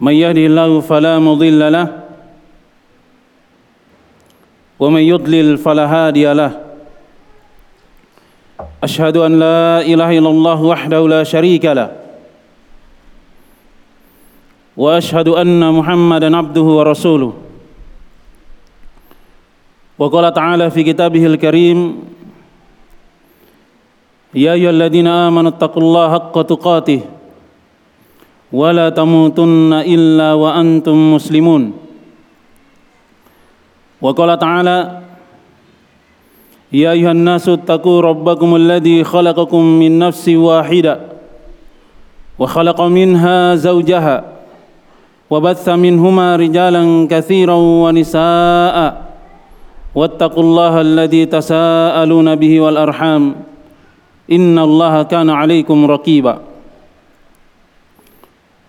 من يهدي الله فلا مضل له ومن يضلل فلا هادي له أشهد أن لا إله إلا الله وحده لا شريك له وأشهد أن محمدا عبده ورسوله وقال تعالى في كتابه الكريم يا أيها الذين آمنوا اتقوا الله حق تقاته ولا تموتن إلا وأنتم مسلمون. وقال تعالى يا أيها الناس اتقوا ربكم الذي خلقكم من نفس واحدة وخلق منها زوجها وبث منهما رجالا كثيرا ونساء واتقوا الله الذي تساءلون به والأرحام إن الله كان عليكم رقيباً.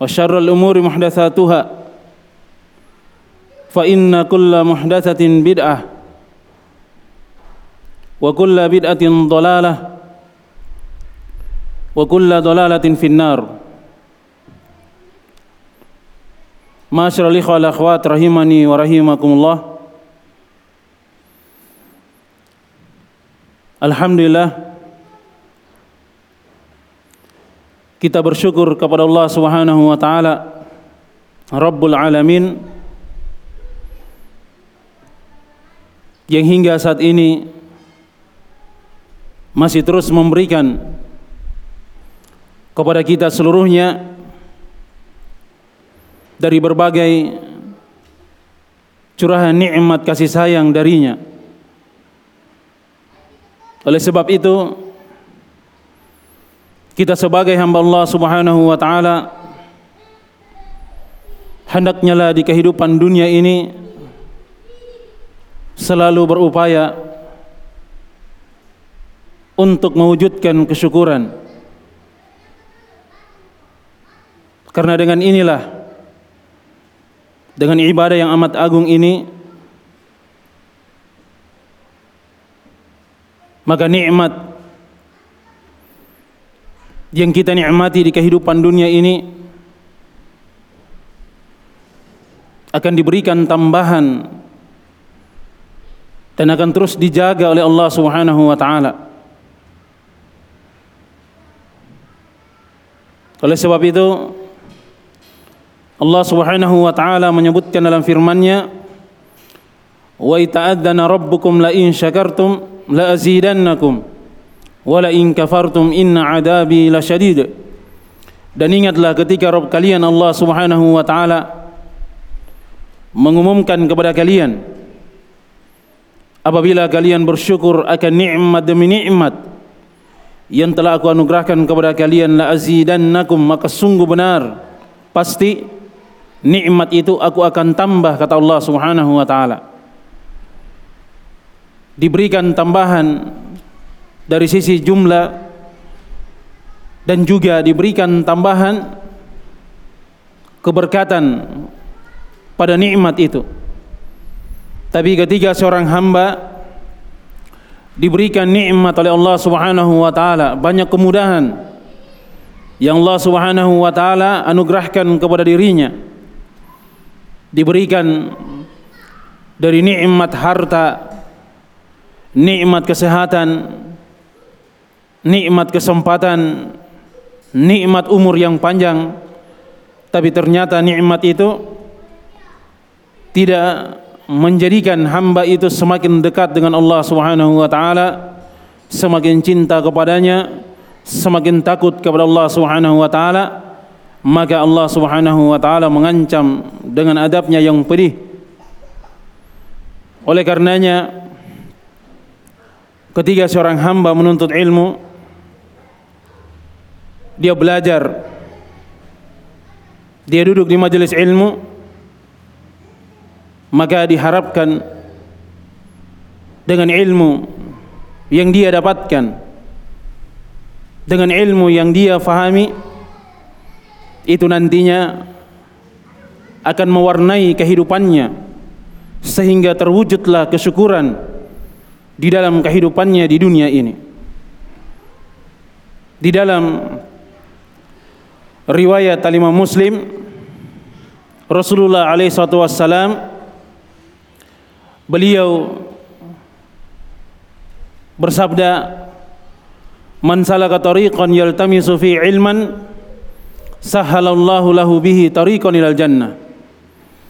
وشر الأمور محدثاتها فإن كل محدثة بدعة وكل بدعة ضلالة وكل ضلالة في النار معاشر الإخوة والأخوات رحمني ورحمكم الله Alhamdulillah kita bersyukur kepada Allah Subhanahu wa taala Rabbul Alamin yang hingga saat ini masih terus memberikan kepada kita seluruhnya dari berbagai curahan nikmat kasih sayang darinya. Oleh sebab itu kita sebagai hamba Allah Subhanahu wa taala hendaknya lah di kehidupan dunia ini selalu berupaya untuk mewujudkan kesyukuran. Karena dengan inilah dengan ibadah yang amat agung ini maka nikmat yang kita nikmati di kehidupan dunia ini akan diberikan tambahan dan akan terus dijaga oleh Allah Subhanahu wa taala. Oleh sebab itu Allah Subhanahu wa taala menyebutkan dalam firman-Nya wa ita'adzana rabbukum la in syakartum la azidannakum wa la in kafartum inna adabi lasyadid dan ingatlah ketika Rabb kalian Allah Subhanahu wa taala mengumumkan kepada kalian apabila kalian bersyukur akan nikmat demi nikmat yang telah aku anugerahkan kepada kalian la azidannakum maka sungguh benar pasti nikmat itu aku akan tambah kata Allah Subhanahu wa taala. Diberikan tambahan dari sisi jumlah dan juga diberikan tambahan keberkatan pada nikmat itu. Tapi ketika seorang hamba diberikan nikmat oleh Allah Subhanahu wa taala, banyak kemudahan yang Allah Subhanahu wa taala anugerahkan kepada dirinya. Diberikan dari nikmat harta, nikmat kesehatan, nikmat kesempatan, nikmat umur yang panjang, tapi ternyata nikmat itu tidak menjadikan hamba itu semakin dekat dengan Allah Subhanahu wa taala, semakin cinta kepadanya, semakin takut kepada Allah Subhanahu wa taala, maka Allah Subhanahu wa taala mengancam dengan adabnya yang pedih. Oleh karenanya ketika seorang hamba menuntut ilmu dia belajar. Dia duduk di majelis ilmu. Maka diharapkan dengan ilmu yang dia dapatkan dengan ilmu yang dia fahami itu nantinya akan mewarnai kehidupannya sehingga terwujudlah kesyukuran di dalam kehidupannya di dunia ini. Di dalam riwayat Imam Muslim Rasulullah alaihi wasallam beliau bersabda Man salaka tariqan yaltamisu fi ilman sahalallahu lahu bihi tariqan ilal jannah.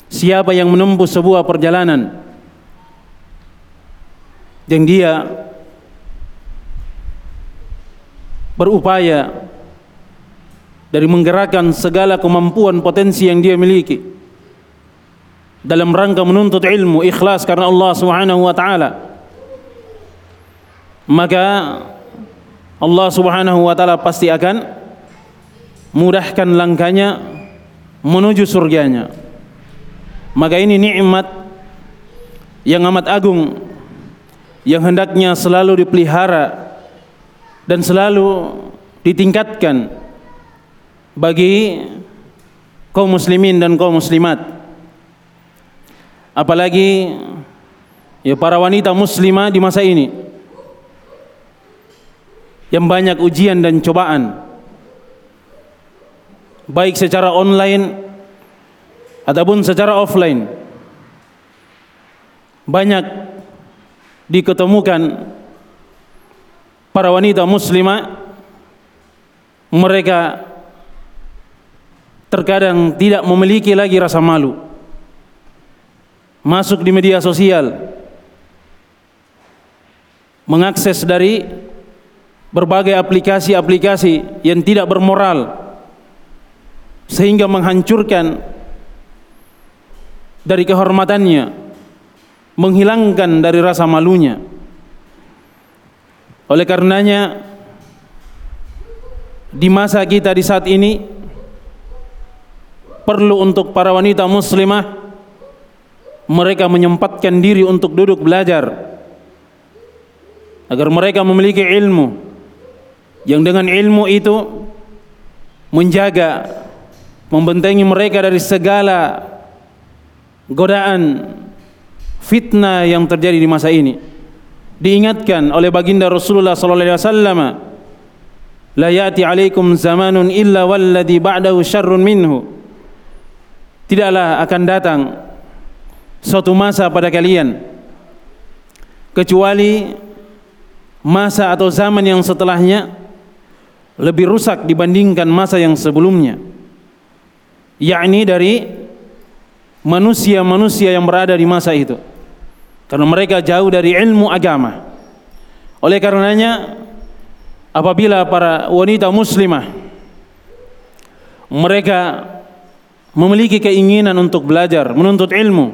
Siapa yang menempuh sebuah perjalanan yang dia berupaya dari menggerakkan segala kemampuan potensi yang dia miliki. Dalam rangka menuntut ilmu ikhlas karena Allah Subhanahu wa taala. Maka Allah Subhanahu wa taala pasti akan mudahkan langkahnya menuju surganya. Maka ini nikmat yang amat agung yang hendaknya selalu dipelihara dan selalu ditingkatkan bagi kaum muslimin dan kaum muslimat. Apalagi ya para wanita muslimah di masa ini. Yang banyak ujian dan cobaan. Baik secara online ataupun secara offline. Banyak diketemukan para wanita muslimah. Mereka terkadang tidak memiliki lagi rasa malu. Masuk di media sosial. Mengakses dari berbagai aplikasi-aplikasi yang tidak bermoral. Sehingga menghancurkan dari kehormatannya. Menghilangkan dari rasa malunya. Oleh karenanya di masa kita di saat ini perlu untuk para wanita muslimah mereka menyempatkan diri untuk duduk belajar. Agar mereka memiliki ilmu. Yang dengan ilmu itu menjaga membentengi mereka dari segala godaan fitnah yang terjadi di masa ini. Diingatkan oleh baginda Rasulullah sallallahu alaihi wasallam la yati alaikum zamanun illa walladhi ba'dahu syarrun minhu tidaklah akan datang suatu masa pada kalian kecuali masa atau zaman yang setelahnya lebih rusak dibandingkan masa yang sebelumnya. Yakni dari manusia-manusia yang berada di masa itu. Karena mereka jauh dari ilmu agama. Oleh karenanya apabila para wanita muslimah mereka memiliki keinginan untuk belajar, menuntut ilmu,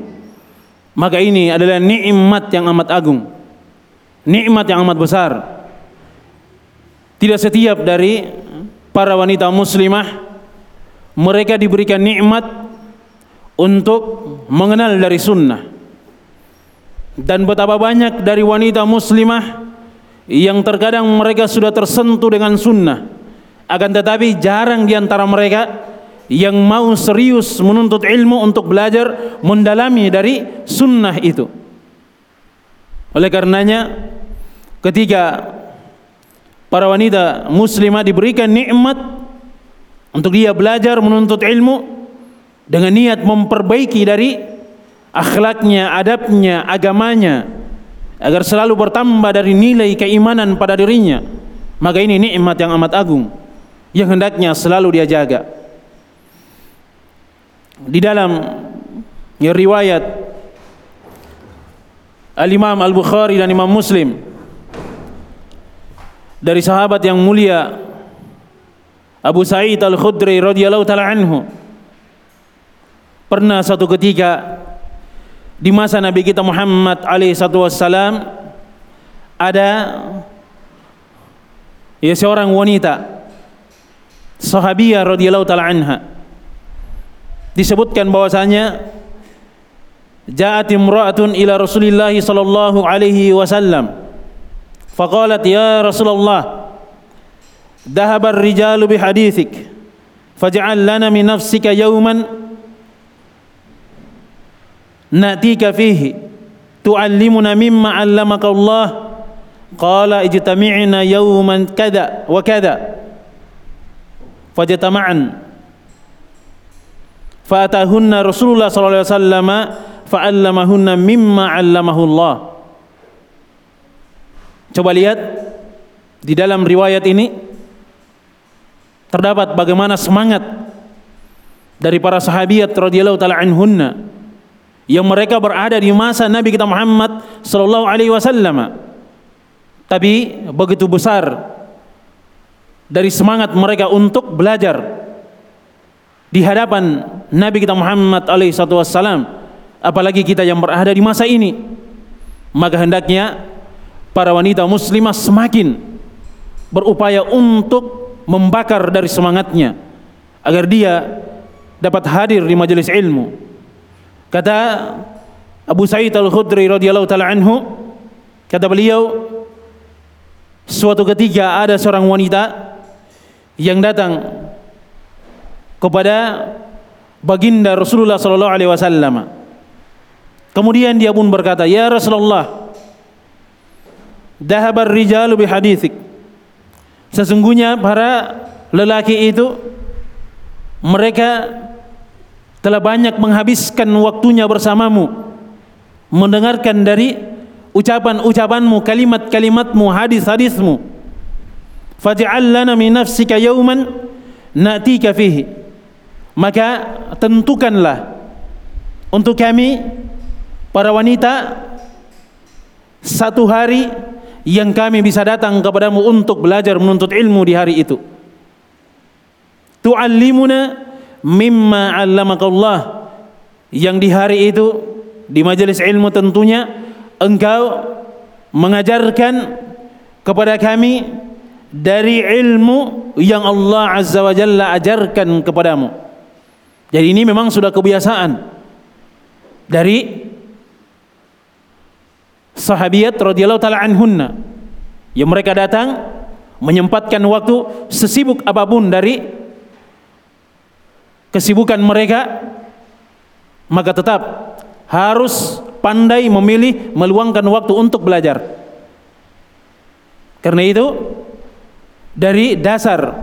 maka ini adalah nikmat yang amat agung. Nikmat yang amat besar. Tidak setiap dari para wanita muslimah mereka diberikan nikmat untuk mengenal dari sunnah. Dan betapa banyak dari wanita muslimah yang terkadang mereka sudah tersentuh dengan sunnah. Akan tetapi jarang di antara mereka yang mau serius menuntut ilmu untuk belajar mendalami dari sunnah itu. Oleh karenanya ketika para wanita muslimah diberikan nikmat untuk dia belajar menuntut ilmu dengan niat memperbaiki dari akhlaknya, adabnya, agamanya agar selalu bertambah dari nilai keimanan pada dirinya. Maka ini nikmat yang amat agung yang hendaknya selalu dia jaga di dalam Ya riwayat Al-Imam Al-Bukhari dan Imam Muslim dari sahabat yang mulia Abu Sa'id Al-Khudri radhiyallahu taala anhu pernah satu ketika di masa Nabi kita Muhammad alaihi satu wassalam ada ya seorang wanita sahabiyah radhiyallahu taala anha disebutkan bahwasanya Ja'at imra'atun ila Rasulillah sallallahu alaihi wasallam. Faqalat ya Rasulullah dhahaba ar-rijalu bihadithik faj'al lana min nafsika yawman natika fihi tu'allimuna mimma 'allamaka Allah. Qala ijtami'na yawman kada wa kada fajtama'an fatahunna Rasulullah sallallahu alaihi wasallam fa'allamahunna mimma 'allamahullah. Coba lihat di dalam riwayat ini terdapat bagaimana semangat dari para sahabiat radhiyallahu taala anhunna yang mereka berada di masa Nabi kita Muhammad sallallahu alaihi wasallam. Tapi begitu besar dari semangat mereka untuk belajar di hadapan Nabi kita Muhammad alaihi wasallam apalagi kita yang berada di masa ini maka hendaknya para wanita muslimah semakin berupaya untuk membakar dari semangatnya agar dia dapat hadir di majelis ilmu. Kata Abu Sa'id Al-Khudri radhiyallahu taala anhu kata beliau suatu ketika ada seorang wanita yang datang kepada baginda Rasulullah sallallahu alaihi wasallam Kemudian dia pun berkata, "Ya Rasulullah, dahabar rijalu bihaditsik." Sesungguhnya para lelaki itu mereka telah banyak menghabiskan waktunya bersamamu mendengarkan dari ucapan-ucapanmu, kalimat-kalimatmu, hadis-hadismu. Faj'al lana min nafsika yawman na'tika fihi. Maka tentukanlah untuk kami para wanita satu hari yang kami bisa datang kepadamu untuk belajar menuntut ilmu di hari itu tu'allimuna mimma 'allamaka Allah yang di hari itu di majelis ilmu tentunya engkau mengajarkan kepada kami dari ilmu yang Allah Azza wa Jalla ajarkan kepadamu. Jadi ini memang sudah kebiasaan. Dari sahabiat radhiyallahu taala anhunna. Yang mereka datang menyempatkan waktu sesibuk apa pun dari kesibukan mereka maka tetap harus pandai memilih meluangkan waktu untuk belajar. Karena itu dari dasar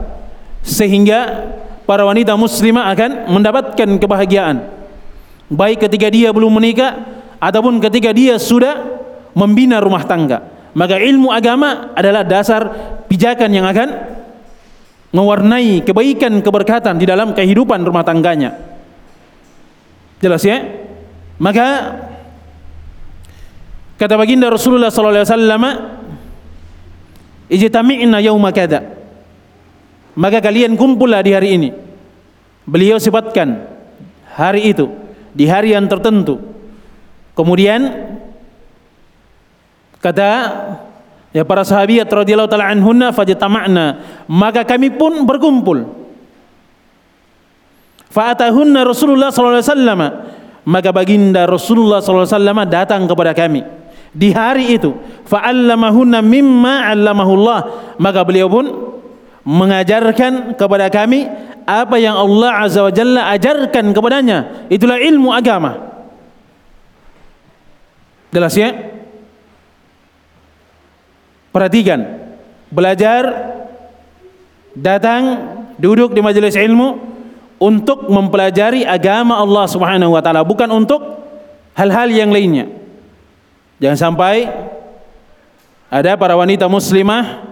sehingga para wanita muslimah akan mendapatkan kebahagiaan baik ketika dia belum menikah ataupun ketika dia sudah membina rumah tangga. Maka ilmu agama adalah dasar pijakan yang akan mewarnai kebaikan keberkatan di dalam kehidupan rumah tangganya. Jelas ya? Maka kata baginda Rasulullah sallallahu alaihi wasallam, "Ijtami'na yauma kada." Maka kalian kumpullah di hari ini. Beliau sifatkan hari itu di hari yang tertentu. Kemudian Kata ya para sahabiat radhiyallahu taala anhunna fajtama'na, maka kami pun berkumpul. Fa'atahunna Rasulullah sallallahu alaihi wasallam, maka baginda Rasulullah sallallahu alaihi wasallam datang kepada kami di hari itu. Fa'allamahunna mimma 'allamahullah, maka beliau pun mengajarkan kepada kami apa yang Allah Azza wa Jalla ajarkan kepadanya. Itulah ilmu agama. Jelas ya? Perhatikan, belajar, datang, duduk di majelis ilmu untuk mempelajari agama Allah Subhanahu wa taala, bukan untuk hal-hal yang lainnya. Jangan sampai ada para wanita muslimah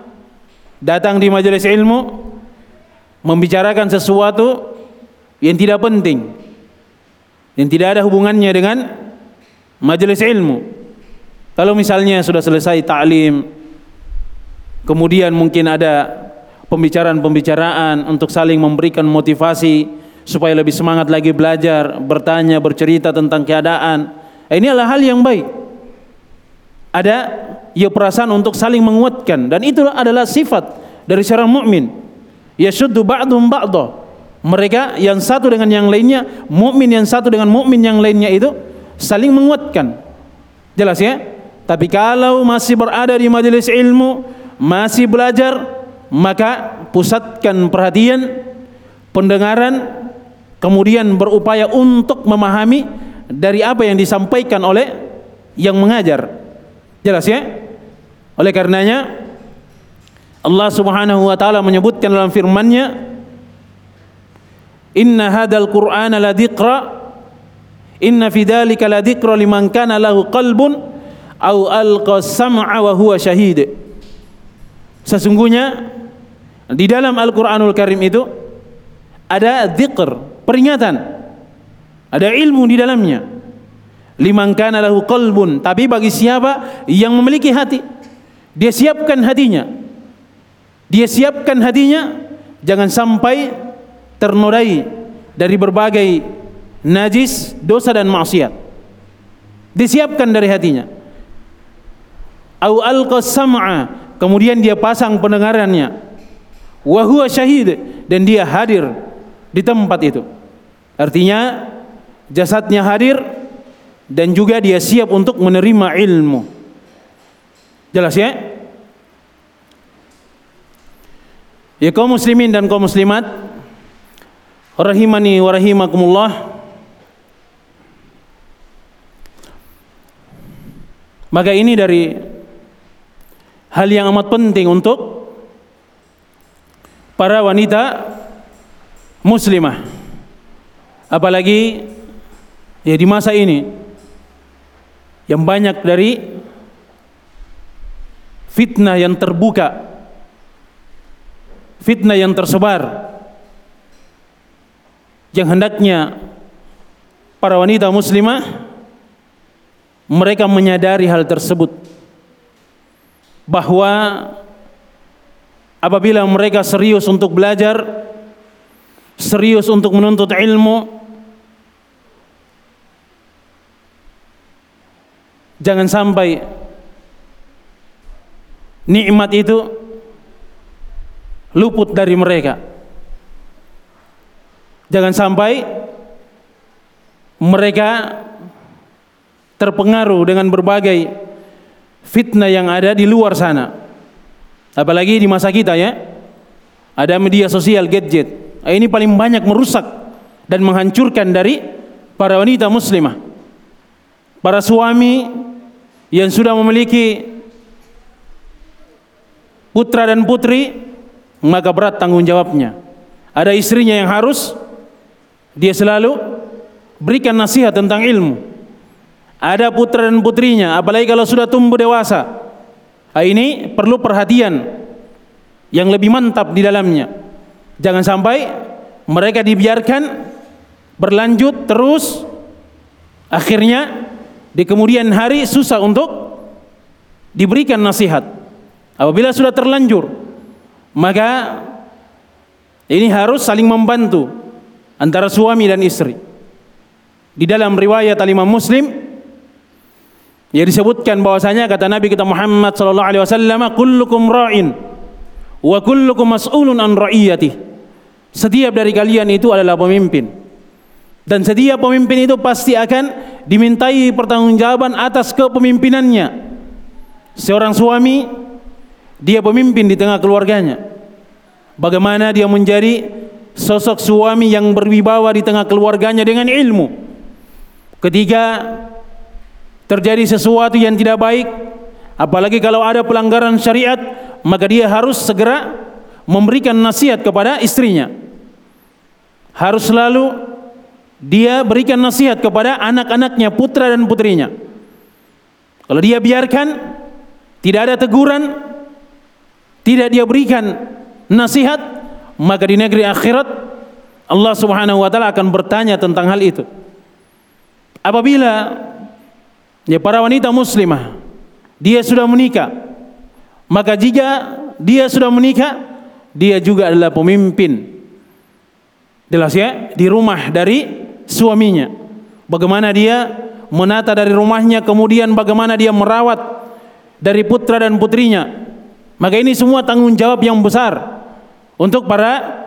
datang di majelis ilmu membicarakan sesuatu yang tidak penting. yang tidak ada hubungannya dengan majelis ilmu. Kalau misalnya sudah selesai ta'lim, kemudian mungkin ada pembicaraan-pembicaraan untuk saling memberikan motivasi supaya lebih semangat lagi belajar, bertanya, bercerita tentang keadaan. Ini adalah hal yang baik. Ada ya perasaan untuk saling menguatkan dan itu adalah sifat dari seorang mukmin. Yashuddu ba'dhum ba'dha. Mereka yang satu dengan yang lainnya, mukmin yang satu dengan mukmin yang lainnya itu saling menguatkan. Jelas ya? Tapi kalau masih berada di majelis ilmu, masih belajar, maka pusatkan perhatian, pendengaran, kemudian berupaya untuk memahami dari apa yang disampaikan oleh yang mengajar. Jelas ya? Oleh karenanya Allah Subhanahu wa taala menyebutkan dalam firman-Nya Inna hadal Qur'ana la dzikra Inna fi dzalika la liman kana lahu qalbun au alqa sam'a wa huwa syahid. Sesungguhnya di dalam Al-Qur'anul Karim itu ada dzikr, peringatan. Ada ilmu di dalamnya. Liman kana lahu qalbun, tapi bagi siapa yang memiliki hati, dia siapkan hatinya. Dia siapkan hatinya jangan sampai ternodai dari berbagai najis, dosa dan maksiat. Disiapkan dari hatinya. Au sam'a, kemudian dia pasang pendengarannya. Wa huwa syahid dan dia hadir di tempat itu. Artinya jasadnya hadir dan juga dia siap untuk menerima ilmu. Jelas ya? Ya kaum muslimin dan kaum muslimat rahimani wa rahimakumullah maka ini dari hal yang amat penting untuk para wanita muslimah apalagi ya di masa ini yang banyak dari fitnah yang terbuka fitnah yang tersebar yang hendaknya para wanita muslimah mereka menyadari hal tersebut. Bahwa apabila mereka serius untuk belajar serius untuk menuntut ilmu jangan sampai nikmat itu luput dari mereka Jangan sampai mereka terpengaruh dengan berbagai fitnah yang ada di luar sana. Apalagi di masa kita ya. Ada media sosial gadget. Ini paling banyak merusak dan menghancurkan dari para wanita muslimah. Para suami yang sudah memiliki putra dan putri maka berat tanggung jawabnya. Ada istrinya yang harus dia selalu berikan nasihat tentang ilmu. Ada putra dan putrinya, apalagi kalau sudah tumbuh dewasa. Nah, ini perlu perhatian yang lebih mantap di dalamnya. Jangan sampai mereka dibiarkan berlanjut terus akhirnya di kemudian hari susah untuk diberikan nasihat. Apabila sudah terlanjur, maka ini harus saling membantu antara suami dan istri. Di dalam riwayat Imam Muslim yang disebutkan bahwasanya kata Nabi kita Muhammad sallallahu alaihi wasallam kullukum ra'in wa kullukum mas'ulun an ra'iyati. Setiap dari kalian itu adalah pemimpin. Dan setiap pemimpin itu pasti akan dimintai pertanggungjawaban atas kepemimpinannya. Seorang suami dia pemimpin di tengah keluarganya. Bagaimana dia menjadi sosok suami yang berwibawa di tengah keluarganya dengan ilmu. Ketiga, terjadi sesuatu yang tidak baik, apalagi kalau ada pelanggaran syariat, maka dia harus segera memberikan nasihat kepada istrinya. Harus selalu dia berikan nasihat kepada anak-anaknya, putra dan putrinya. Kalau dia biarkan, tidak ada teguran, tidak dia berikan nasihat, maka di negeri akhirat Allah Subhanahu wa taala akan bertanya tentang hal itu. apabila ya para wanita muslimah dia sudah menikah maka jika dia sudah menikah dia juga adalah pemimpin. Jelas ya di rumah dari suaminya. Bagaimana dia menata dari rumahnya kemudian bagaimana dia merawat dari putra dan putrinya maka ini semua tanggung jawab yang besar untuk para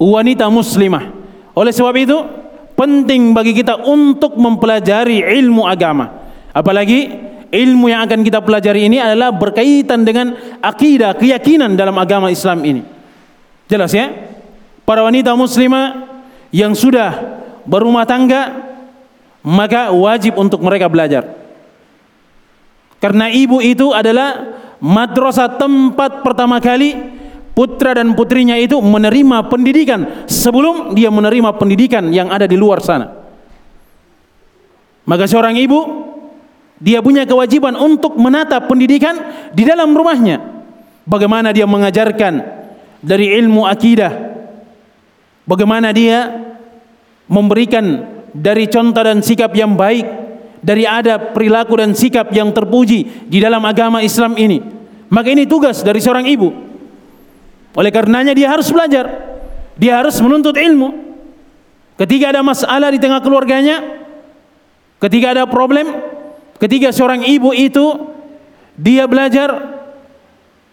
wanita muslimah oleh sebab itu penting bagi kita untuk mempelajari ilmu agama apalagi ilmu yang akan kita pelajari ini adalah berkaitan dengan akidah, keyakinan dalam agama Islam ini. Jelas ya? Para wanita muslimah yang sudah berumah tangga maka wajib untuk mereka belajar. Karena ibu itu adalah madrasah tempat pertama kali putra dan putrinya itu menerima pendidikan sebelum dia menerima pendidikan yang ada di luar sana. Maka seorang ibu dia punya kewajiban untuk menata pendidikan di dalam rumahnya. Bagaimana dia mengajarkan dari ilmu akidah. Bagaimana dia memberikan dari contoh dan sikap yang baik, dari adab, perilaku dan sikap yang terpuji di dalam agama Islam ini. Maka ini tugas dari seorang ibu. Oleh karenanya dia harus belajar. Dia harus menuntut ilmu. Ketika ada masalah di tengah keluarganya, ketika ada problem, Ketika seorang ibu itu dia belajar,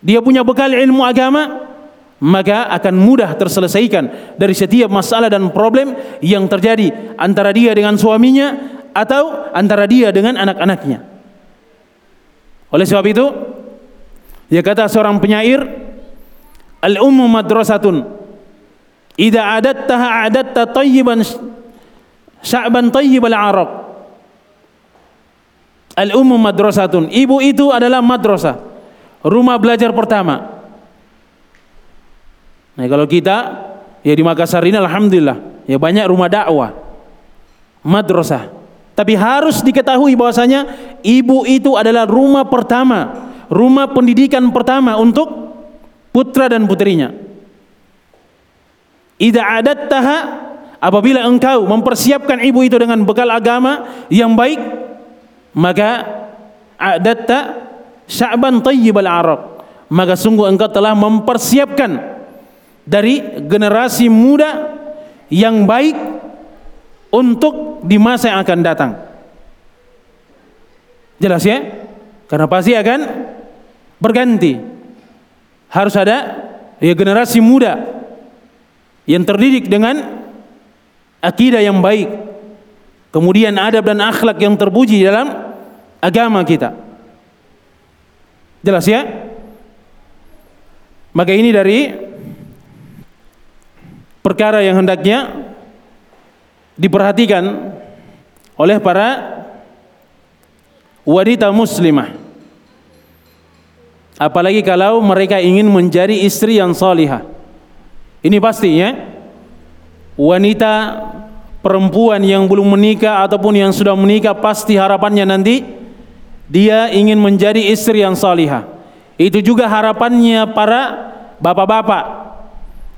dia punya bekal ilmu agama, maka akan mudah terselesaikan dari setiap masalah dan problem yang terjadi antara dia dengan suaminya atau antara dia dengan anak-anaknya. Oleh sebab itu, dia kata seorang penyair, al-ummu madrasatun. Idza adattaha adatta tayyiban sya'ban tayyibal araq. Al-ummu madrasatun. Ibu itu adalah madrasah. Rumah belajar pertama. Nah, kalau kita ya di Makassar ini alhamdulillah ya banyak rumah dakwah. Madrasah. Tapi harus diketahui bahwasanya ibu itu adalah rumah pertama, rumah pendidikan pertama untuk putra dan putrinya. Idza adattaha apabila engkau mempersiapkan ibu itu dengan bekal agama yang baik, maka adatta sya'ban tayyibal arab maka sungguh engkau telah mempersiapkan dari generasi muda yang baik untuk di masa yang akan datang jelas ya karena pasti akan berganti harus ada ya generasi muda yang terdidik dengan akidah yang baik Kemudian adab dan akhlak yang terpuji dalam agama kita. Jelas ya? Maka ini dari perkara yang hendaknya diperhatikan oleh para wanita muslimah. Apalagi kalau mereka ingin menjadi istri yang salihah. Ini pastinya wanita perempuan yang belum menikah ataupun yang sudah menikah pasti harapannya nanti dia ingin menjadi istri yang salihah. Itu juga harapannya para bapak-bapak.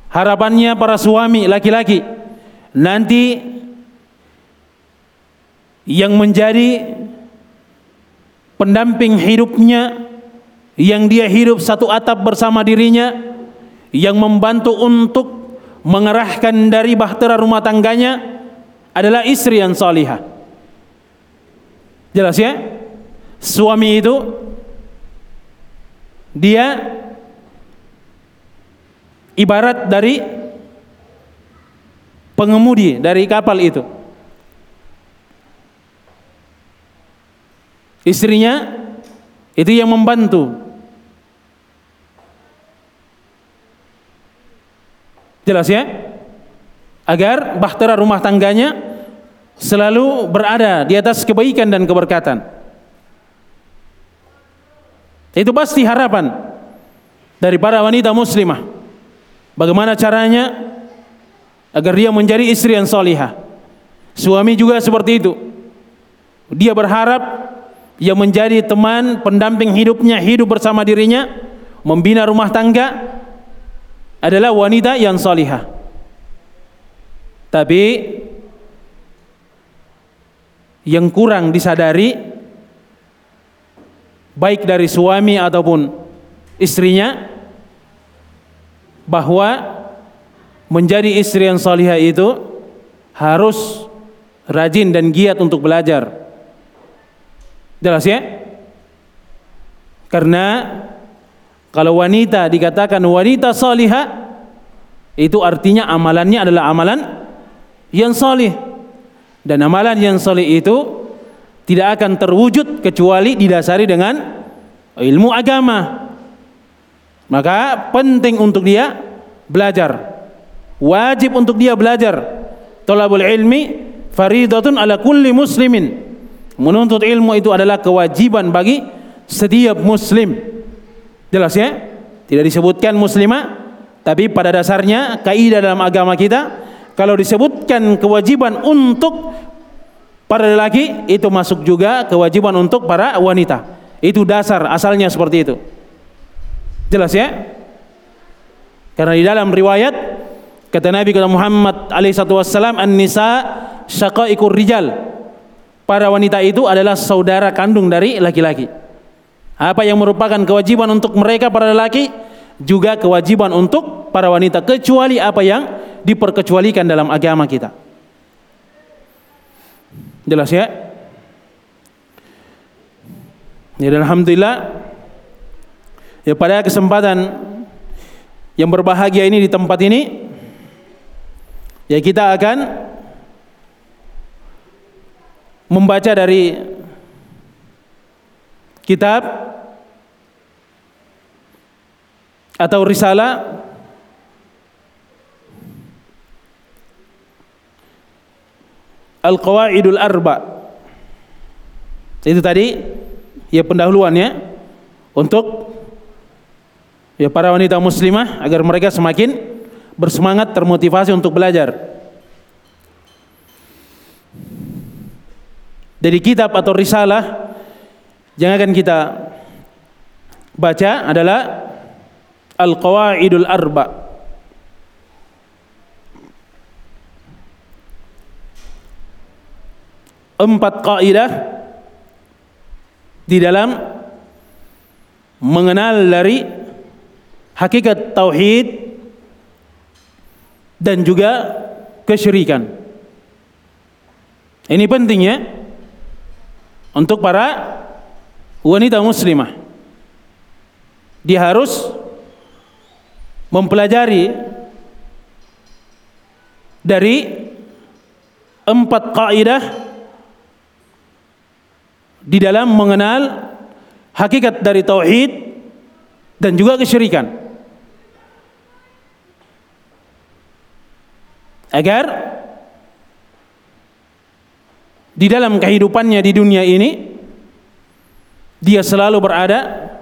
Harapannya para suami laki-laki. Nanti yang menjadi pendamping hidupnya yang dia hidup satu atap bersama dirinya yang membantu untuk mengerahkan dari bahtera rumah tangganya adalah istri yang salihah. Jelas ya? Suami itu dia ibarat dari pengemudi dari kapal itu. Istrinya itu yang membantu. Jelas ya? agar bahtera rumah tangganya selalu berada di atas kebaikan dan keberkatan. Itu pasti harapan dari para wanita muslimah. Bagaimana caranya agar dia menjadi istri yang salihah. Suami juga seperti itu. Dia berharap yang menjadi teman pendamping hidupnya hidup bersama dirinya, membina rumah tangga adalah wanita yang salihah. Tapi yang kurang disadari baik dari suami ataupun istrinya bahwa menjadi istri yang salihah itu harus rajin dan giat untuk belajar. Jelas ya? Karena kalau wanita dikatakan wanita salihah itu artinya amalannya adalah amalan yang salih. Dan amalan yang salih itu tidak akan terwujud kecuali didasari dengan ilmu agama. Maka penting untuk dia belajar. Wajib untuk dia belajar. Tolabul ilmi faridatun ala kulli muslimin. Menuntut ilmu itu adalah kewajiban bagi setiap muslim. Jelas ya? Tidak disebutkan muslimah, tapi pada dasarnya kaidah dalam agama kita kalau disebutkan kewajiban untuk para lelaki itu masuk juga kewajiban untuk para wanita. Itu dasar asalnya seperti itu. Jelas ya? Karena di dalam riwayat kata Nabi Muhammad alaihi wasallam an-nisa syaqaiqur rijal. Para wanita itu adalah saudara kandung dari laki-laki. Apa yang merupakan kewajiban untuk mereka para lelaki juga kewajiban untuk para wanita kecuali apa yang diperkecualikan dalam agama kita. Jelas ya? Ya alhamdulillah ya pada kesempatan yang berbahagia ini di tempat ini ya kita akan membaca dari kitab atau risalah Al-Qawaidul Arba. Itu tadi ya pendahuluannya untuk ya para wanita muslimah agar mereka semakin bersemangat termotivasi untuk belajar. Dari kitab atau risalah yang akan kita baca adalah Al-Qawaidul Arba. Empat kaidah di dalam mengenal dari hakikat tauhid dan juga kesyirikan. Ini pentingnya untuk para wanita muslimah dia harus mempelajari dari empat kaidah di dalam mengenal hakikat dari tauhid dan juga kesyirikan. Agar di dalam kehidupannya di dunia ini dia selalu berada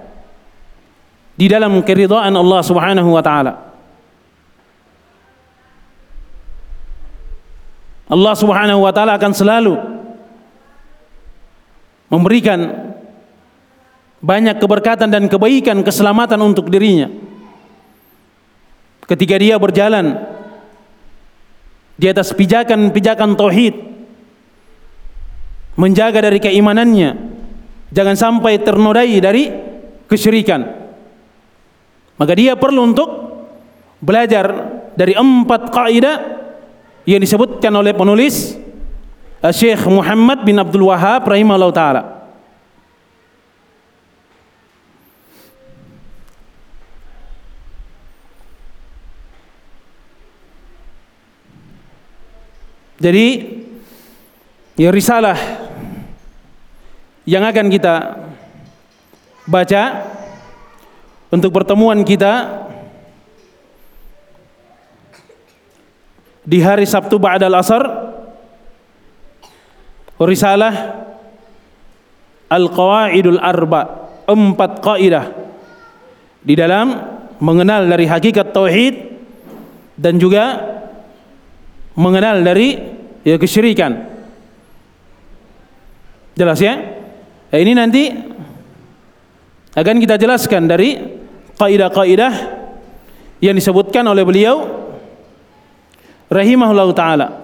di dalam keridhaan Allah Subhanahu wa taala. Allah Subhanahu wa taala akan selalu memberikan banyak keberkatan dan kebaikan, keselamatan untuk dirinya. Ketika dia berjalan di atas pijakan-pijakan tauhid, menjaga dari keimanannya, Jangan sampai ternodai dari kesyirikan. Maka dia perlu untuk belajar dari empat kaidah yang disebutkan oleh penulis eh, Syekh Muhammad bin Abdul Wahab rahimahullah taala. Jadi ya risalah yang akan kita baca untuk pertemuan kita di hari Sabtu ba'dal asar risalah Al-Qawaidul Arba empat kaidah di dalam mengenal dari hakikat tauhid dan juga mengenal dari ya kesyirikan. Jelas ya Ya, ini nanti akan kita jelaskan dari kaidah-kaidah yang disebutkan oleh beliau rahimahullahu taala.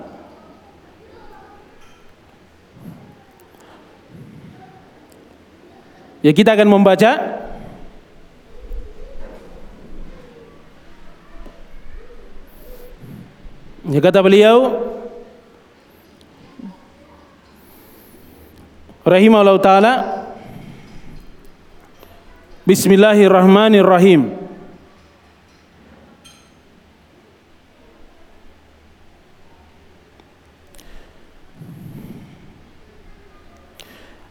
Ya kita akan membaca Ya kata beliau rahimahullah taala. Bismillahirrahmanirrahim.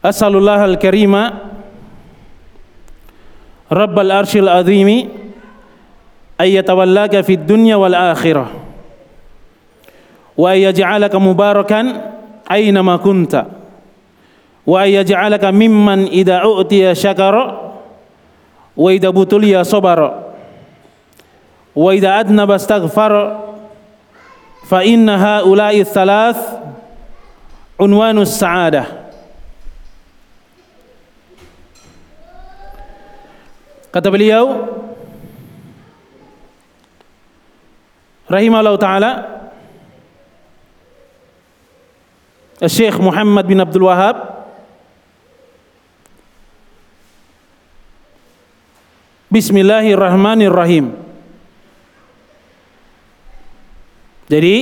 As'alullah al-karima. Rabbal arshil azimi. Ayyatawallaka fid dunya wal akhirah. Wa ayyaj'alaka mubarakan aina ma kunta وأن يجعلك ممن إذا أؤتي شكر وإذا بطلي صبر وإذا أذنب استغفر فإن هؤلاء الثلاث عنوان السعادة. كتب اليوم رحمه الله تعالى الشيخ محمد بن عبد الوهاب Bismillahirrahmanirrahim. Jadi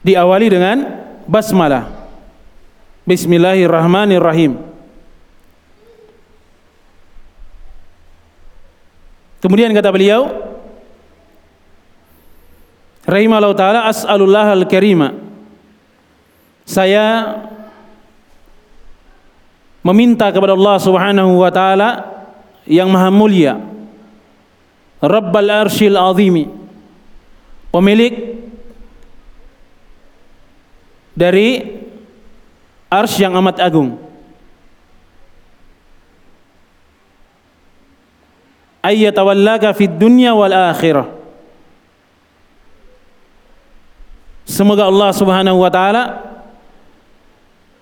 diawali dengan basmalah. Bismillahirrahmanirrahim. Kemudian kata beliau, Rahimahullah taala as'alullah al-karima. Saya meminta kepada Allah Subhanahu wa taala yang maha mulia, Rabbal Arsyil Azimi, pemilik dari arsy yang amat agung. ayyatawallaka fid dunya wal akhirah. Semoga Allah Subhanahu wa taala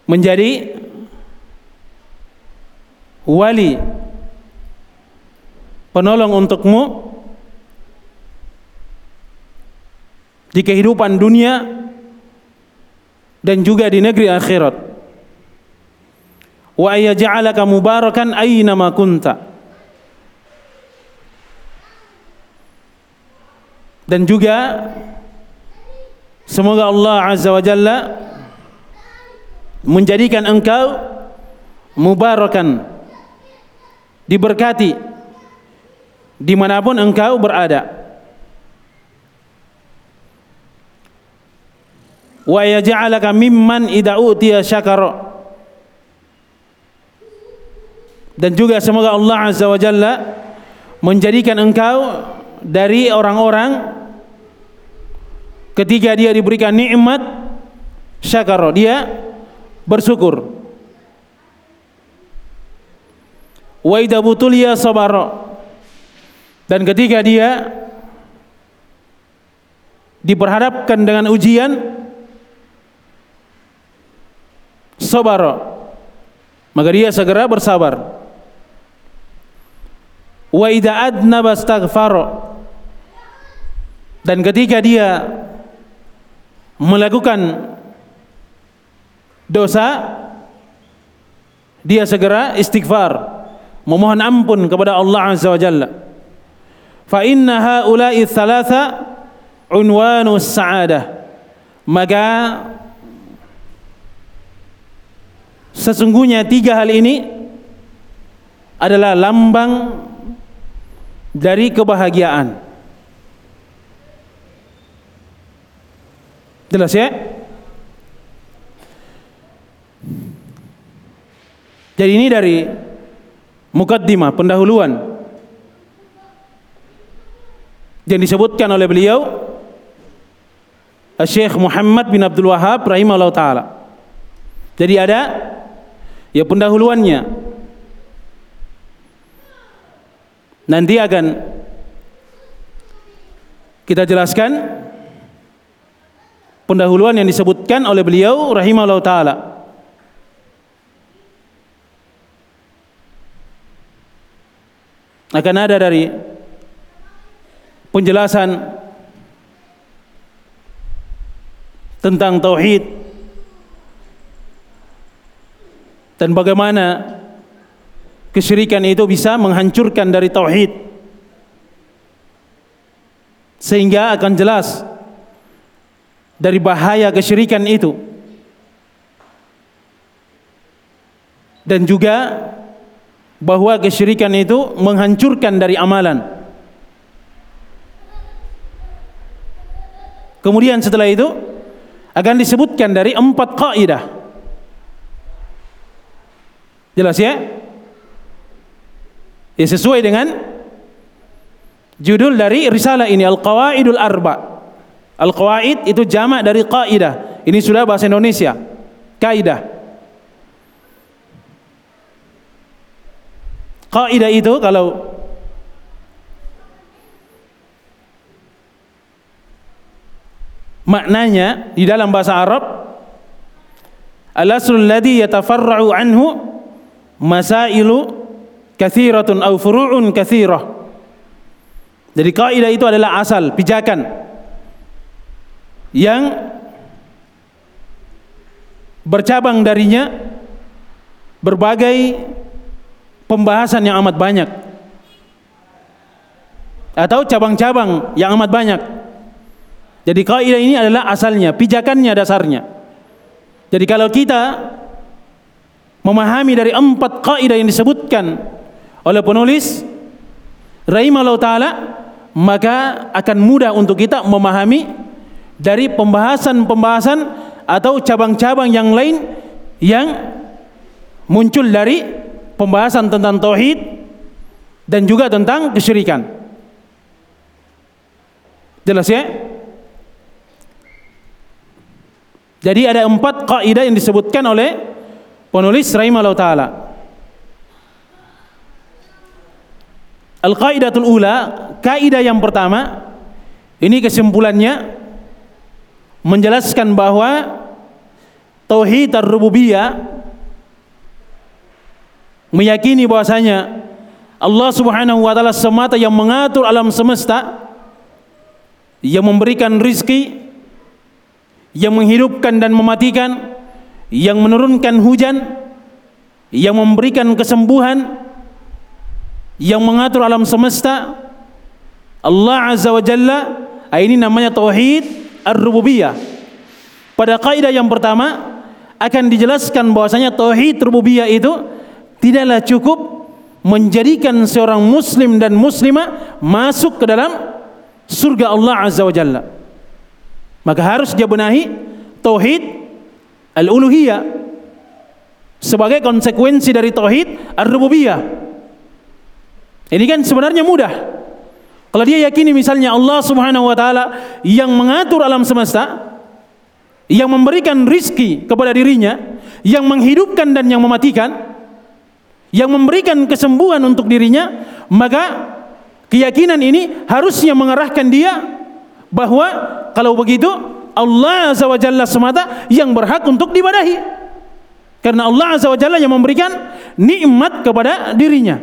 menjadi wali penolong untukmu di kehidupan dunia dan juga di negeri akhirat. Wa ayyaj'alaka mubarakan aina ma kunta dan juga semoga Allah Azza wa Jalla menjadikan engkau mubarakan diberkati. Di mana pun engkau berada. Wa yaj'alaka mimman idza utiya syakara. Dan juga semoga Allah Azza wa Jalla menjadikan engkau dari orang-orang ketika dia diberikan nikmat syakar dia bersyukur wa idza dan ketika dia diperhadapkan dengan ujian sabar. Maka dia segera bersabar. Wa idza adnaba dan ketika dia melakukan dosa dia segera istighfar memohon ampun kepada Allah Azza wa Jalla. Fa inna haula'i thalatha unwanu sa'adah maka sesungguhnya tiga hal ini adalah lambang dari kebahagiaan. Jelas ya? Jadi ini dari mukaddimah pendahuluan yang disebutkan oleh beliau Syekh Muhammad bin Abdul Wahab rahimahullah taala. Jadi ada ya pendahuluannya. Nanti akan kita jelaskan pendahuluan yang disebutkan oleh beliau rahimahullah taala. Akan ada dari penjelasan tentang tauhid dan bagaimana kesyirikan itu bisa menghancurkan dari tauhid. Sehingga akan jelas dari bahaya kesyirikan itu. Dan juga bahwa kesyirikan itu menghancurkan dari amalan. Kemudian setelah itu akan disebutkan dari empat kaidah. Jelas ya? Ya sesuai dengan judul dari risalah ini Al-Qawaidul Arba. Al-Qawaid itu jamak dari kaidah. Ini sudah bahasa Indonesia. Kaidah kaidah itu kalau maknanya di dalam bahasa Arab al-aslul ladhi yatafarra'u anhu masailu kathiratun au furu'un kathirah. Jadi kaidah itu adalah asal pijakan yang bercabang darinya berbagai pembahasan yang amat banyak. Atau cabang-cabang yang amat banyak. Jadi kaidah ini adalah asalnya pijakannya dasarnya. Jadi kalau kita memahami dari empat kaidah yang disebutkan oleh penulis rahimahullah taala maka akan mudah untuk kita memahami dari pembahasan-pembahasan atau cabang-cabang yang lain yang muncul dari pembahasan tentang tauhid dan juga tentang kesyirikan. Jelas ya? Jadi ada empat kaidah yang disebutkan oleh penulis rahimahullah taala. Al-qaidatul ula, kaidah yang pertama, ini kesimpulannya menjelaskan bahwa tauhid ar-rububiyah meyakini bahwasanya Allah Subhanahu wa taala semata yang mengatur alam semesta, yang memberikan rizki, yang menghidupkan dan mematikan, yang menurunkan hujan, yang memberikan kesembuhan, yang mengatur alam semesta Allah Azza wa Jalla ah, ini namanya tauhid ar-rububiyah. Pada kaidah yang pertama akan dijelaskan bahwasanya tauhid rububiyah itu tidaklah cukup menjadikan seorang muslim dan muslimah masuk ke dalam surga Allah Azza wa Jalla maka harus dia benahi tauhid al-uluhiyah sebagai konsekuensi dari tauhid ar-rububiyah ini kan sebenarnya mudah. Kalau dia yakini misalnya Allah Subhanahu wa taala yang mengatur alam semesta, yang memberikan rizki kepada dirinya, yang menghidupkan dan yang mematikan, yang memberikan kesembuhan untuk dirinya, maka keyakinan ini harusnya mengarahkan dia bahwa kalau begitu Allah Azza wa Jalla semata yang berhak untuk dibadahi. Karena Allah Azza wa Jalla yang memberikan nikmat kepada dirinya.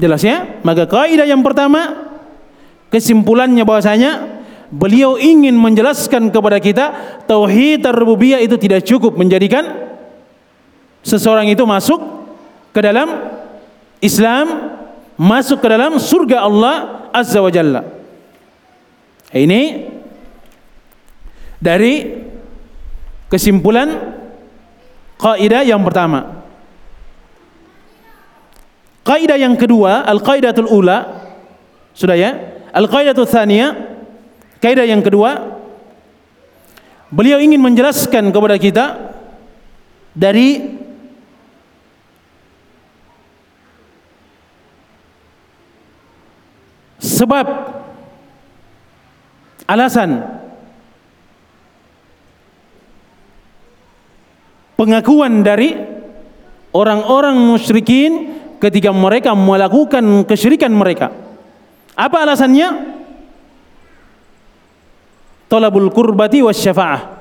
Jelas ya? Maka kaidah yang pertama kesimpulannya bahwasanya beliau ingin menjelaskan kepada kita tauhid rububiyah itu tidak cukup menjadikan seseorang itu masuk ke dalam Islam, masuk ke dalam surga Allah Azza wa Jalla. Ini dari kesimpulan kaidah yang pertama. Kaidah yang kedua, al-qaidatul ula, sudah ya? Al-qaidatul thaniya, kaidah yang kedua, beliau ingin menjelaskan kepada kita dari sebab alasan pengakuan dari orang-orang musyrikin ketika mereka melakukan kesyirikan mereka. Apa alasannya? Talabul kurbati was syafa'ah.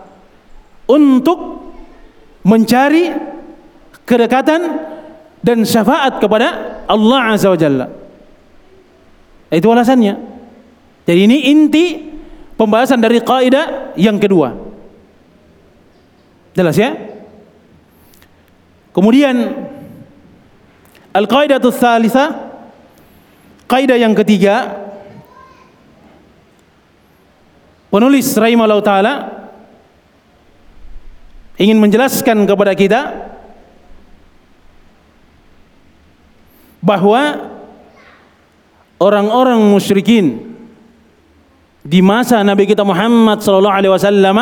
Untuk mencari kedekatan dan syafaat kepada Allah Azza wa Jalla. Itu alasannya. Jadi ini inti pembahasan dari kaidah yang kedua. Jelas ya? Kemudian al-qaidatu tsalitsa kaidah yang ketiga penulis rahimahullah taala ingin menjelaskan kepada kita bahwa orang-orang musyrikin di masa Nabi kita Muhammad sallallahu alaihi wasallam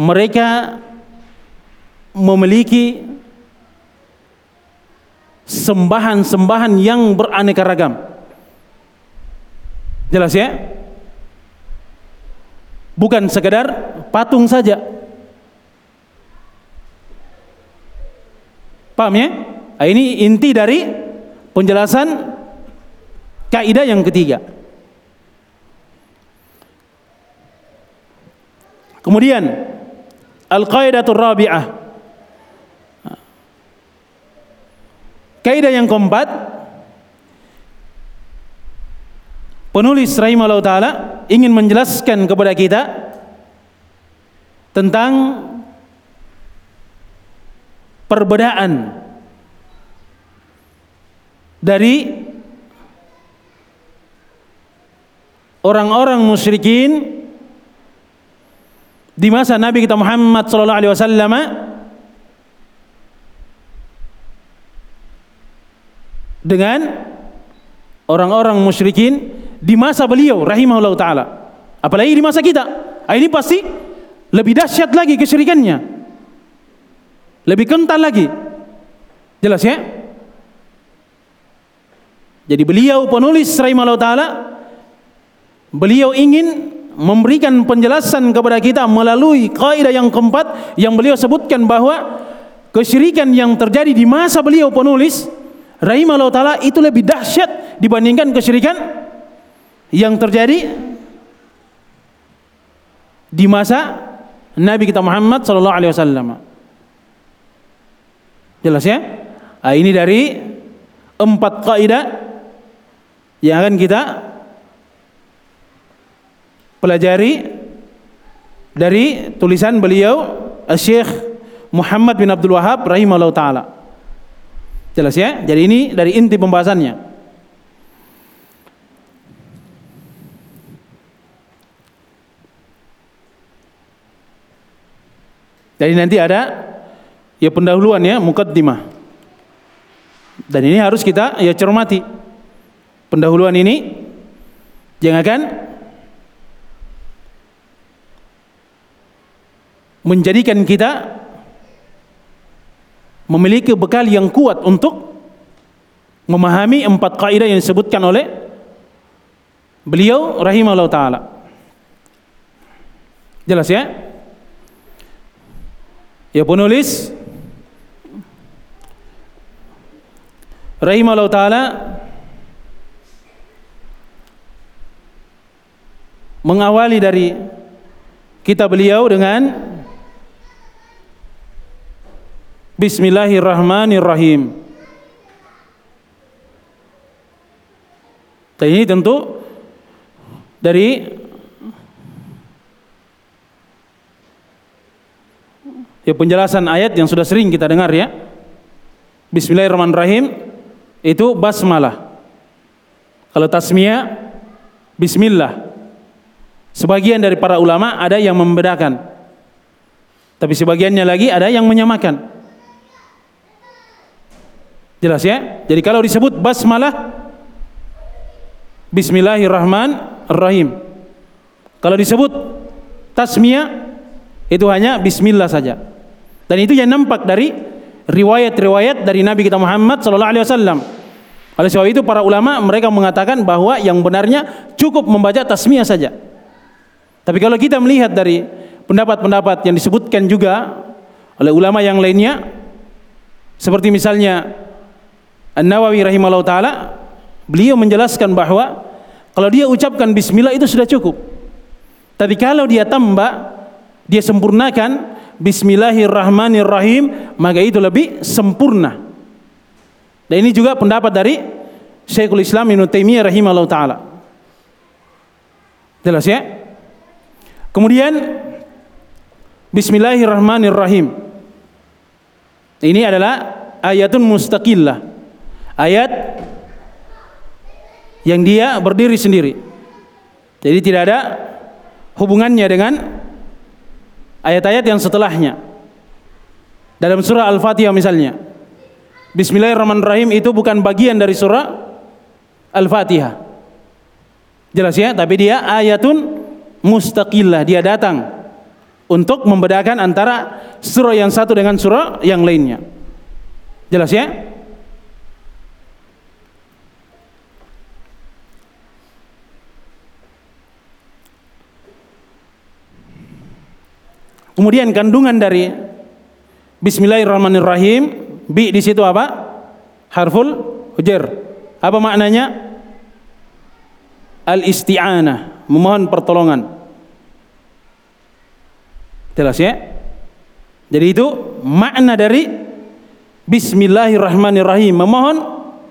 mereka memiliki sembahan-sembahan yang beraneka ragam. Jelas ya? Bukan sekedar patung saja. Paham ya? Nah, ini inti dari penjelasan kaidah yang ketiga. Kemudian al-qaidatur rabi'ah. Kaidah yang keempat penulis rahimahullah taala ingin menjelaskan kepada kita tentang perbedaan dari orang-orang musyrikin di masa Nabi kita Muhammad sallallahu alaihi wasallam dengan orang-orang musyrikin di masa beliau rahimahullah taala. Apalagi di masa kita. Ah, ini pasti lebih dahsyat lagi kesyirikannya. Lebih kental lagi. Jelas ya? Jadi beliau penulis rahimahullah taala beliau ingin memberikan penjelasan kepada kita melalui kaidah yang keempat yang beliau sebutkan bahwa kesyirikan yang terjadi di masa beliau penulis rahimahullah taala itu lebih dahsyat dibandingkan kesyirikan yang terjadi di masa Nabi kita Muhammad sallallahu alaihi wasallam. Jelas ya? Nah, ini dari empat kaidah yang akan kita pelajari dari tulisan beliau Syekh Muhammad bin Abdul Wahab rahimahullah taala. Jelas ya? Jadi ini dari inti pembahasannya. Jadi nanti ada ya pendahuluan ya mukaddimah. Dan ini harus kita ya cermati. Pendahuluan ini jangan kan menjadikan kita memiliki bekal yang kuat untuk memahami empat kaidah yang disebutkan oleh beliau rahimahullah taala. Jelas ya? Ya penulis rahimahullah taala mengawali dari kitab beliau dengan Bismillahirrahmanirrahim. Dan ini tentu dari ya penjelasan ayat yang sudah sering kita dengar ya. Bismillahirrahmanirrahim itu basmalah. Kalau tasmiyah bismillah. Sebagian dari para ulama ada yang membedakan. Tapi sebagiannya lagi ada yang menyamakan. Jelas ya? Jadi kalau disebut basmalah Bismillahirrahmanirrahim. Kalau disebut tasmiyah itu hanya bismillah saja. Dan itu yang nampak dari riwayat-riwayat dari Nabi kita Muhammad sallallahu alaihi wasallam. Oleh sebab itu para ulama mereka mengatakan bahwa yang benarnya cukup membaca tasmiyah saja. Tapi kalau kita melihat dari pendapat-pendapat yang disebutkan juga oleh ulama yang lainnya seperti misalnya An-Nawawi rahimahullah taala beliau menjelaskan bahwa kalau dia ucapkan bismillah itu sudah cukup. Tapi kalau dia tambah, dia sempurnakan bismillahirrahmanirrahim, maka itu lebih sempurna. Dan ini juga pendapat dari Syekhul Islam Ibnu Taimiyah rahimahullah taala. Jelas ya? Kemudian Bismillahirrahmanirrahim. Ini adalah ayatun mustaqillah. Ayat yang dia berdiri sendiri. Jadi tidak ada hubungannya dengan ayat-ayat yang setelahnya. Dalam surah Al-Fatihah misalnya. Bismillahirrahmanirrahim itu bukan bagian dari surah Al-Fatihah. Jelas ya, tapi dia ayatun mustaqillah, dia datang untuk membedakan antara surah yang satu dengan surah yang lainnya. Jelas ya? Kemudian kandungan dari Bismillahirrahmanirrahim bi di situ apa? Harful hujar. Apa maknanya? Al-isti'anah, memohon pertolongan. Jelas ya? Jadi itu makna dari Bismillahirrahmanirrahim, memohon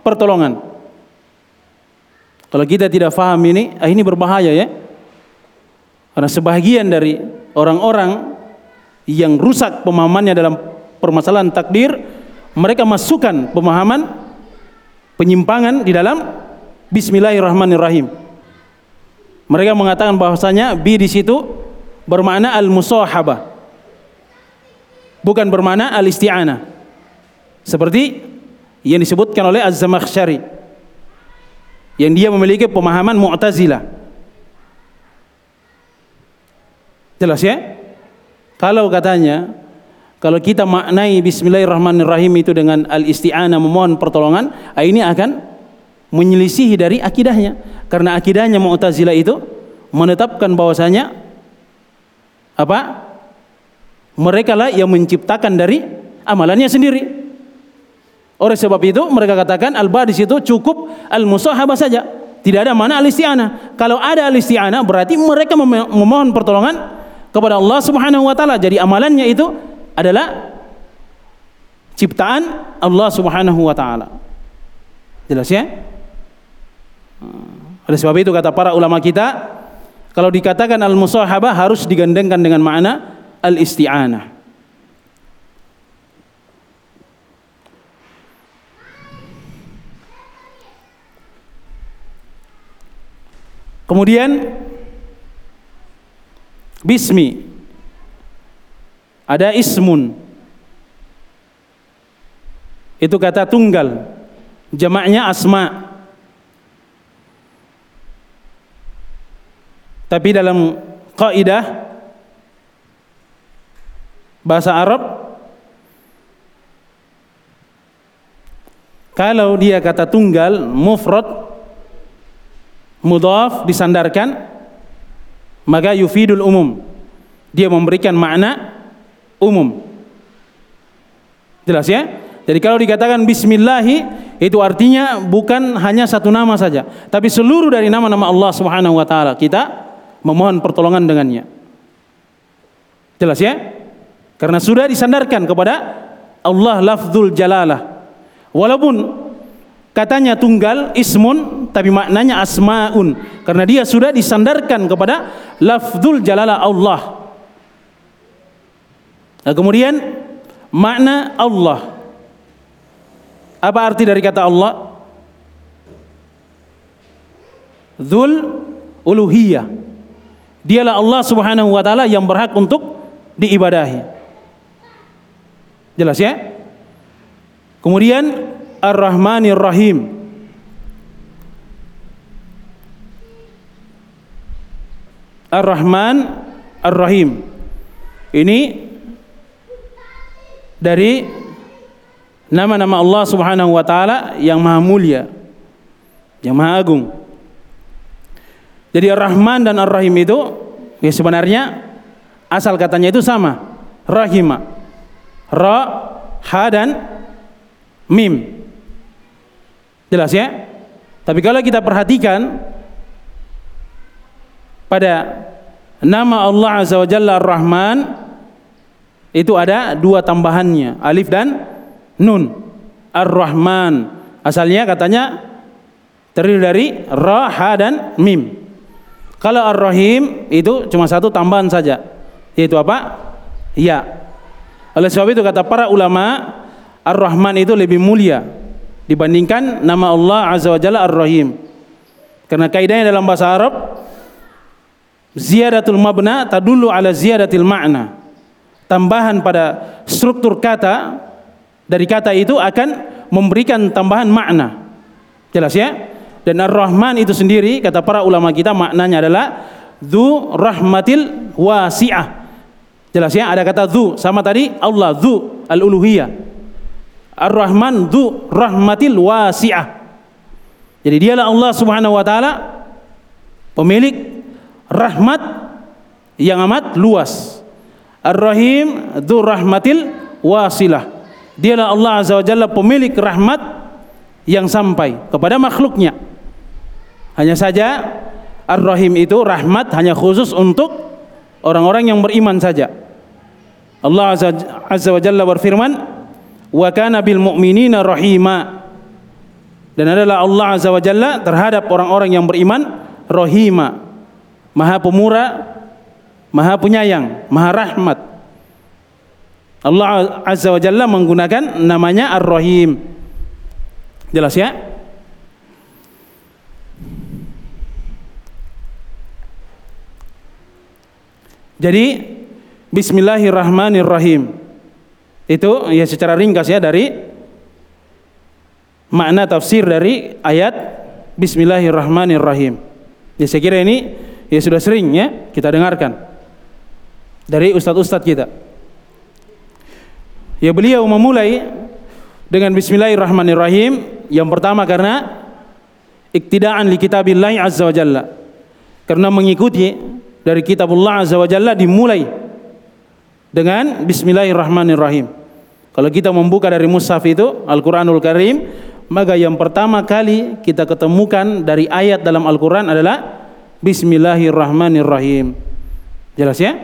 pertolongan. Kalau kita tidak faham ini, ah ini berbahaya ya. Karena sebagian dari orang-orang yang rusak pemahamannya dalam permasalahan takdir, mereka masukkan pemahaman penyimpangan di dalam Bismillahirrahmanirrahim. Mereka mengatakan bahwasanya bi di situ bermakna al-musahabah. Bukan bermakna al-isti'anah. Seperti yang disebutkan oleh Az-Zamakhsyari. Yang dia memiliki pemahaman Mu'tazilah. Jelas ya? Kalau katanya, kalau kita maknai Bismillahirrahmanirrahim itu dengan al-isti'anah memohon pertolongan, ah, ini akan menyelisihi dari akidahnya. Karena akidahnya Mu'tazilah itu menetapkan bahwasanya apa? Mereka lah yang menciptakan dari amalannya sendiri. Oleh sebab itu mereka katakan al-ba di situ cukup al-musahabah saja. Tidak ada mana al-isti'anah. Kalau ada al-isti'anah berarti mereka memohon pertolongan kepada Allah Subhanahu wa taala. Jadi amalannya itu adalah ciptaan Allah Subhanahu wa taala. Jelas ya? Hmm. Oleh sebab itu kata para ulama kita, kalau dikatakan al-musahabah harus digandengkan dengan makna al-isti'anah. Kemudian bismi. Ada ismun. Itu kata tunggal. Jamaknya asma. Tapi dalam kaidah bahasa Arab kalau dia kata tunggal mufrad mudhaf disandarkan maka yufidul umum. Dia memberikan makna umum. Jelas ya? Jadi kalau dikatakan bismillahi itu artinya bukan hanya satu nama saja. Tapi seluruh dari nama-nama Allah Subhanahu wa taala. Kita memohon pertolongan dengannya. Jelas ya? Karena sudah disandarkan kepada Allah lafzul jalalah. Walaupun katanya tunggal ismun tapi maknanya asmaun karena dia sudah disandarkan kepada lafzul jalalah Allah. Nah, kemudian makna Allah. Apa arti dari kata Allah? Dzul uluhiyah. Dialah Allah Subhanahu wa taala yang berhak untuk diibadahi. Jelas ya? Kemudian Ar-Rahmanir Rahim. Ar-Rahman Ar-Rahim. Ini dari nama-nama Allah Subhanahu wa taala yang maha mulia, yang maha agung. Jadi Ar-Rahman dan Ar-Rahim itu ya sebenarnya asal katanya itu sama. Rahima. Ra, ha dan mim. Jelas ya? Tapi kalau kita perhatikan pada nama Allah Azza wa Jalla Ar-Rahman itu ada dua tambahannya, alif dan nun. Ar-Rahman. Asalnya katanya terdiri dari ra, ha dan mim. Kalau Ar-Rahim itu cuma satu tambahan saja, yaitu apa? Ya. Oleh sebab itu kata para ulama, Ar-Rahman itu lebih mulia dibandingkan nama Allah Azza wa Jalla Ar-Rahim. Karena kaidahnya dalam bahasa Arab ziyadatul mabna tadullu ala ziyadatil ma'na. Tambahan pada struktur kata dari kata itu akan memberikan tambahan makna. Jelas ya? Dan Ar-Rahman itu sendiri kata para ulama kita maknanya adalah dzu rahmatil wasi'ah. Jelas ya? Ada kata dzu sama tadi Allah dzu al-uluhiyah. Ar-Rahman dzu rahmatil wasi'ah. Jadi dialah Allah Subhanahu wa taala pemilik rahmat yang amat luas. Ar-Rahim dzu rahmatil wasilah. Dialah Allah Azza wa Jalla pemilik rahmat yang sampai kepada makhluknya. Hanya saja Ar-Rahim itu rahmat hanya khusus untuk orang-orang yang beriman saja. Allah Azza wa Jalla berfirman, wa kana bil mu'minina rahima dan adalah Allah azza wa jalla terhadap orang-orang yang beriman rahima maha pemurah maha penyayang maha rahmat. Allah azza wa jalla menggunakan namanya ar-rahim. Jelas ya? Jadi bismillahirrahmanirrahim. Itu ya secara ringkas ya dari makna tafsir dari ayat Bismillahirrahmanirrahim. Ya saya kira ini ya sudah sering ya kita dengarkan dari ustadz-ustadz kita. Ya beliau memulai dengan Bismillahirrahmanirrahim yang pertama karena iktidaan li kitabillahi azza wa jalla. Karena mengikuti dari kitabullah azza wa jalla dimulai dengan Bismillahirrahmanirrahim. Kalau kita membuka dari mushaf itu Al-Qur'anul Karim, maka yang pertama kali kita ketemukan dari ayat dalam Al-Qur'an adalah Bismillahirrahmanirrahim. Jelas ya?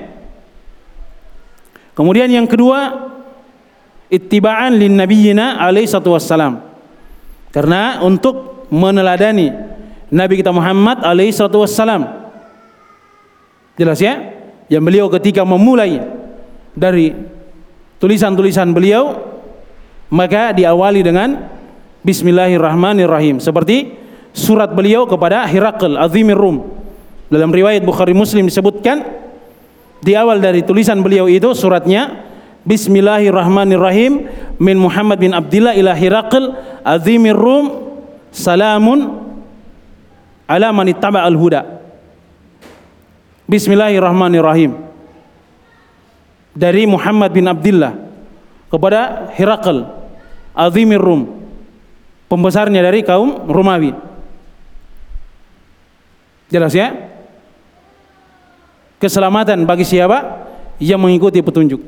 Kemudian yang kedua, ittiba'an lin nabiyina alaihi satu wassalam. Karena untuk meneladani Nabi kita Muhammad alaihi satu wassalam. Jelas ya? Yang beliau ketika memulai dari tulisan-tulisan beliau maka diawali dengan Bismillahirrahmanirrahim seperti surat beliau kepada Hirakl Azimir Rum dalam riwayat Bukhari Muslim disebutkan di awal dari tulisan beliau itu suratnya Bismillahirrahmanirrahim min Muhammad bin Abdullah ila Hirakl Azimir Rum salamun ala man ittaba al-huda. Bismillahirrahmanirrahim. Dari Muhammad bin Abdullah kepada Herakl Azimir Rum pembesarnya dari kaum Romawi. Jelas ya keselamatan bagi siapa yang mengikuti petunjuk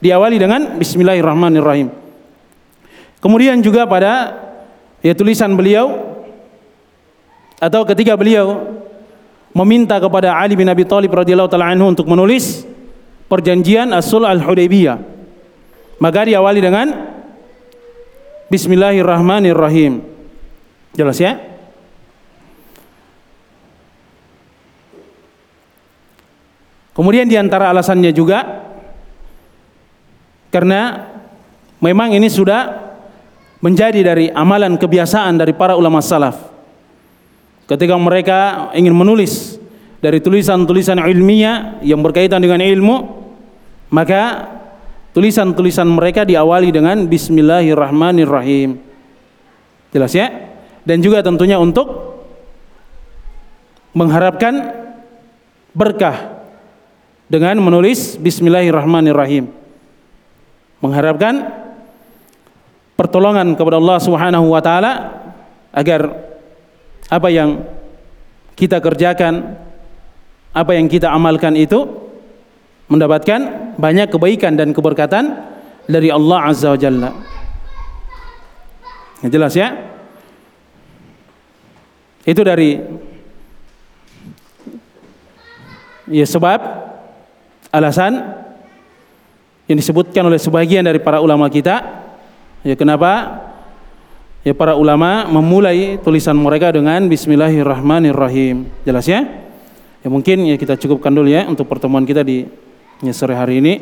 diawali dengan Bismillahirrahmanirrahim kemudian juga pada ya tulisan beliau atau ketika beliau meminta kepada Ali bin Abi Thalib radhiyallahu taala anhu untuk menulis perjanjian Asul Al-Hudaybiyah. Maka diawali dengan Bismillahirrahmanirrahim. Jelas ya? Kemudian di antara alasannya juga karena memang ini sudah menjadi dari amalan kebiasaan dari para ulama salaf. Ketika mereka ingin menulis dari tulisan-tulisan ilmiah yang berkaitan dengan ilmu, maka tulisan-tulisan mereka diawali dengan Bismillahirrahmanirrahim. Jelas ya? Dan juga tentunya untuk mengharapkan berkah dengan menulis Bismillahirrahmanirrahim. Mengharapkan pertolongan kepada Allah Subhanahu wa taala agar apa yang kita kerjakan, apa yang kita amalkan itu mendapatkan banyak kebaikan dan keberkatan dari Allah Azza wa Jalla. Ya, jelas ya? Itu dari ya sebab alasan yang disebutkan oleh sebagian dari para ulama kita ya kenapa ya para ulama memulai tulisan mereka dengan bismillahirrahmanirrahim. Jelas ya? Ya mungkin ya kita cukupkan dulu ya untuk pertemuan kita di ya, sore hari ini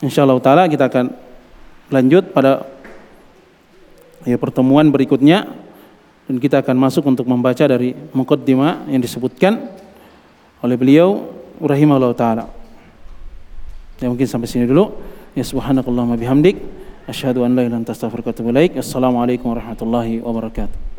insyaallah taala kita akan lanjut pada ya pertemuan berikutnya dan kita akan masuk untuk membaca dari muqaddimah yang disebutkan oleh beliau rahimahullah taala. Ya mungkin sampai sini dulu. Ya subhanakallahumma bihamdik asyhadu an la ilaha illa astaghfiruka wa atubu ilaik. Assalamualaikum warahmatullahi wabarakatuh.